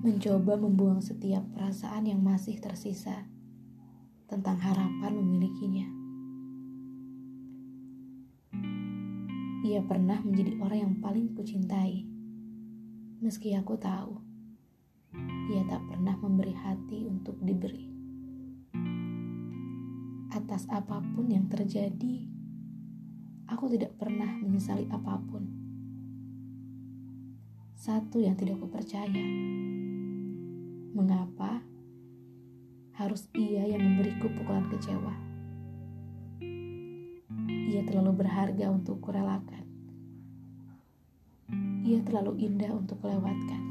mencoba membuang setiap perasaan yang masih tersisa tentang harapan memilikinya. Ia pernah menjadi orang yang paling kucintai, meski aku tahu ia tak pernah memberi hati untuk diberi. Atas apa pun yang terjadi, aku tidak pernah menyesali apa pun. Satu yang tidak kupercaya, mengapa harus ia yang memberiku pukulan kecewa? Ia terlalu berharga untuk kurelakan. Ia terlalu indah untuk kelewatkan.